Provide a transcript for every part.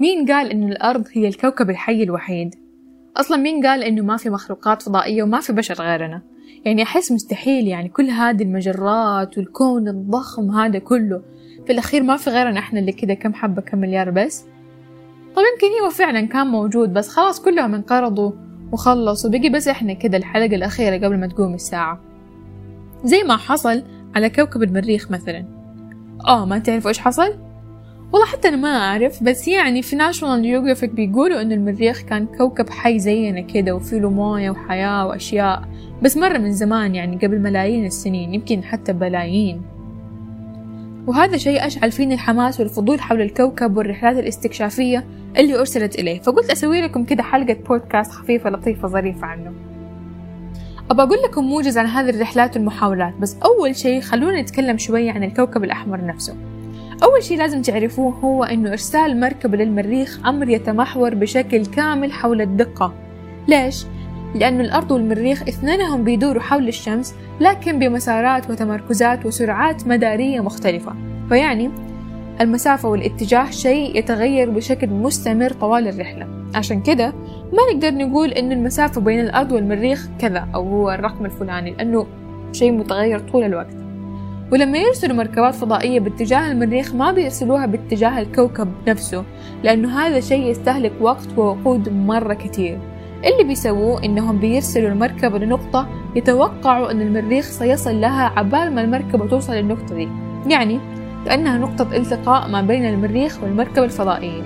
مين قال إنه الأرض هي الكوكب الحي الوحيد؟ أصلا مين قال إنه ما في مخلوقات فضائية وما في بشر غيرنا؟ يعني أحس مستحيل يعني كل هذه المجرات والكون الضخم هذا كله في الأخير ما في غيرنا إحنا اللي كده كم حبة كم مليار بس طب يمكن هو فعلا كان موجود بس خلاص كلهم انقرضوا وخلص وبقي بس إحنا كده الحلقة الأخيرة قبل ما تقوم الساعة زي ما حصل على كوكب المريخ مثلا آه ما تعرفوا إيش حصل؟ والله حتى أنا ما أعرف بس يعني في National Geographic بيقولوا إنه المريخ كان كوكب حي زينا كده وفيه موية وحياة وأشياء بس مرة من زمان يعني قبل ملايين السنين يمكن حتى بلايين. وهذا شيء أشعل فيني الحماس والفضول حول الكوكب والرحلات الاستكشافية اللي أرسلت إليه. فقلت أسوي لكم كده حلقة بودكاست خفيفة لطيفة ظريفة عنه. أبى أقول لكم موجز عن هذه الرحلات والمحاولات بس أول شيء خلونا نتكلم شوية عن الكوكب الأحمر نفسه. أول شيء لازم تعرفوه هو أنه إرسال مركبة للمريخ أمر يتمحور بشكل كامل حول الدقة. ليش؟ لأن الأرض والمريخ اثنينهم بيدوروا حول الشمس لكن بمسارات وتمركزات وسرعات مدارية مختلفة. فيعني المسافة والاتجاه شيء يتغير بشكل مستمر طوال الرحلة. عشان كده ما نقدر نقول إن المسافة بين الأرض والمريخ كذا أو هو الرقم الفلاني لأنه شيء متغير طول الوقت. ولما يرسلوا مركبات فضائية باتجاه المريخ ما بيرسلوها باتجاه الكوكب نفسه لأنه هذا شيء يستهلك وقت ووقود مرة كتير اللي بيسووه إنهم بيرسلوا المركبة لنقطة يتوقعوا أن المريخ سيصل لها عبال ما المركبة توصل للنقطة دي. يعني كأنها نقطة التقاء ما بين المريخ والمركبة الفضائية.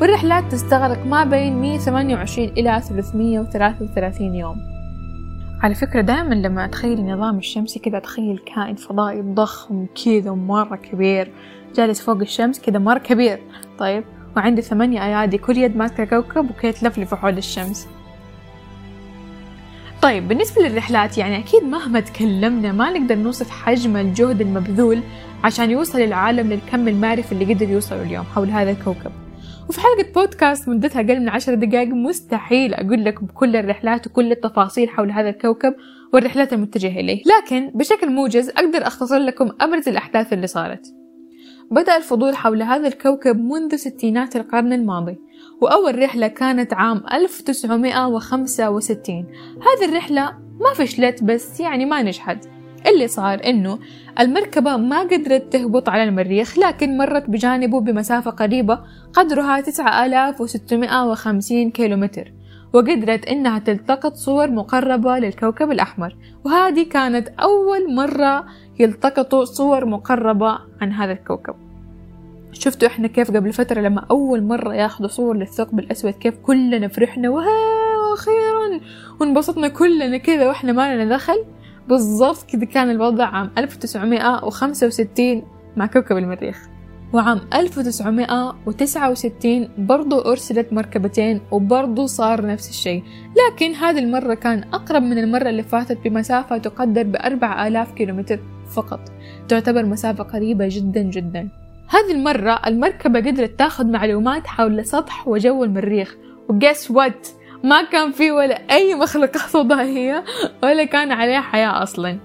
والرحلات تستغرق ما بين 128 إلى 333 يوم. على فكرة دائما لما أتخيل النظام الشمسي كذا أتخيل كائن فضائي ضخم كذا مرة كبير جالس فوق الشمس كذا مرة كبير. طيب وعنده ثمانية أيادي كل يد ماسكة كوكب وكي تلفلف حول الشمس. طيب بالنسبة للرحلات يعني أكيد مهما تكلمنا ما نقدر نوصف حجم الجهد المبذول عشان يوصل العالم للكم المعرفي اللي قدر يوصلوا اليوم حول هذا الكوكب. وفي حلقة بودكاست مدتها أقل من عشر دقائق مستحيل أقول لكم كل الرحلات وكل التفاصيل حول هذا الكوكب والرحلات المتجهة إليه. لكن بشكل موجز أقدر أختصر لكم أبرز الأحداث اللي صارت. بدأ الفضول حول هذا الكوكب منذ ستينات القرن الماضي وأول رحلة كانت عام 1965 هذه الرحلة ما فشلت بس يعني ما نجحت. اللي صار إنه المركبة ما قدرت تهبط على المريخ لكن مرت بجانبه بمسافة قريبة قدرها 9650 كيلومتر وقدرت إنها تلتقط صور مقربة للكوكب الأحمر. وهذه كانت أول مرة يلتقطوا صور مقربة عن هذا الكوكب. شفتوا إحنا كيف قبل فترة لما أول مرة ياخذوا صور للثقب الأسود كيف كلنا فرحنا وها وانبسطنا كلنا كذا وإحنا ما لنا دخل؟ بالضبط كذا كان الوضع عام 1965 مع كوكب المريخ. وعام 1969 برضو أرسلت مركبتين وبرضو صار نفس الشيء. لكن هذه المرة كان أقرب من المرة اللي فاتت بمسافة تقدر بأربع آلاف كيلومتر فقط. تعتبر مسافة قريبة جدا جدا. هذه المرة المركبة قدرت تاخذ معلومات حول سطح وجو المريخ. وجس وات ما كان في ولا أي مخلوقات فضائية ولا كان عليه حياة أصلا.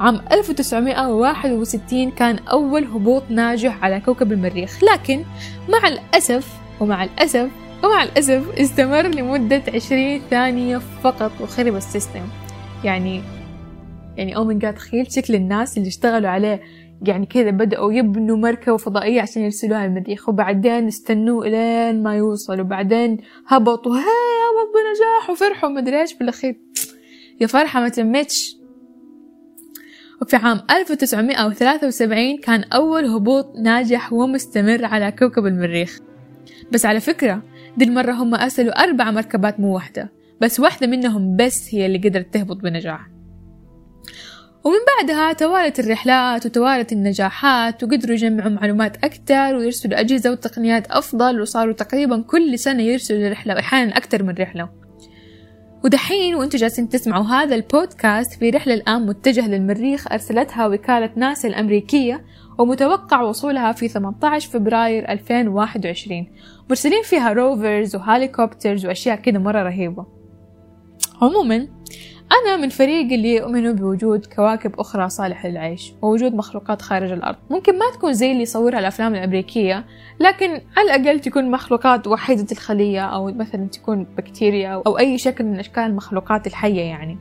عام 1961 كان أول هبوط ناجح على كوكب المريخ. لكن مع الأسف ومع الأسف ومع الأسف استمر لمدة 20 ثانية فقط وخرب السيستم. يعني يعني أو من قاعد تخيل شكل الناس اللي اشتغلوا عليه يعني كذا بدأوا يبنوا مركبة فضائية عشان يرسلوها المريخ وبعدين استنوه إلين ما يوصل وبعدين هبطوا. هاي هبط بنجاح وفرحوا. مدري إيش بالأخير. يا فرحة ما تمتش وفي عام 1973 كان أول هبوط ناجح ومستمر على كوكب المريخ. بس على فكرة دي المرة هم أرسلوا أربع مركبات مو واحدة. بس واحدة منهم بس هي اللي قدرت تهبط بنجاح. ومن بعدها توالت الرحلات وتوالت النجاحات وقدروا يجمعوا معلومات أكثر ويرسلوا أجهزة وتقنيات أفضل وصاروا تقريبا كل سنة يرسلوا رحلة وأحيانا أكثر من رحلة. ودحين وأنتم جالسين تسمعوا هذا البودكاست في رحلة الآن متجهة للمريخ أرسلتها وكالة ناسا الأمريكية ومتوقع وصولها في 18 فبراير 2021 مرسلين فيها روفرز وهاليكوبترز وأشياء كده مرة رهيبة. عموما أنا من فريق اللي يؤمنوا بوجود كواكب أخرى صالحة للعيش ووجود مخلوقات خارج الأرض. ممكن ما تكون زي اللي يصورها الأفلام الأمريكية لكن على الأقل تكون مخلوقات وحيدة الخلية أو مثلا تكون بكتيريا أو أي شكل من أشكال المخلوقات الحية يعني.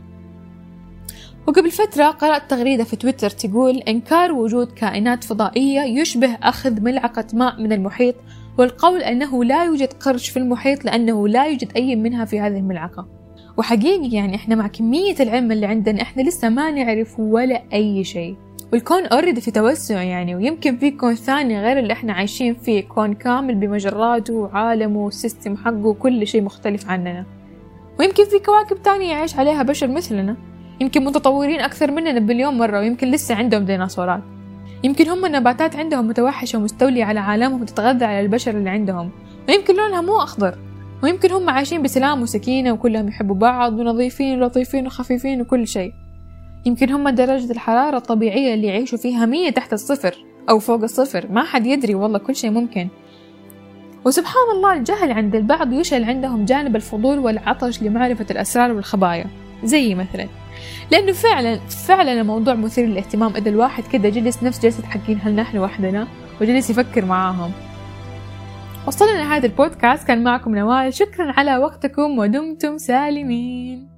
وقبل فترة قرأت تغريدة في تويتر تقول إنكار وجود كائنات فضائية يشبه أخذ ملعقة ماء من المحيط والقول أنه لا يوجد قرش في المحيط لأنه لا يوجد أي منها في هذه الملعقة. وحقيقي يعني إحنا مع كمية العلم اللي عندنا إحنا لسه ما نعرف ولا أي شيء. والكون already في توسع يعني ويمكن في كون ثاني غير اللي إحنا عايشين فيه كون كامل بمجراته وعالمه وال system حقه وكل شيء مختلف عننا. ويمكن في كواكب تانية يعيش عليها بشر مثلنا. يمكن متطورين أكثر مننا بمليون مرة ويمكن لسه عندهم ديناصورات يمكن هم النباتات عندهم متوحشة ومستولية على عالمهم وتتغذى على البشر اللي عندهم. ويمكن لونها مو أخضر. ويمكن هم عايشين بسلام وسكينة وكلهم يحبوا بعض ونظيفين ولطيفين وخفيفين وكل شيء. يمكن هم درجة الحرارة الطبيعية اللي يعيشوا فيها مية تحت الصفر أو فوق الصفر. ما حد يدري والله كل شيء ممكن. وسبحان الله الجهل عند البعض يشعل عندهم جانب الفضول والعطش لمعرفة الأسرار والخبايا. زي مثلا لأنه فعلا فعلا الموضوع مثير للاهتمام. إذا الواحد كده جلس نفس جلسة حقين هل نحن وحدنا؟ وجلس يفكر معاهم. وصلنا لهذا البودكاست كان معكم نوال. شكرا على وقتكم ودمتم سالمين.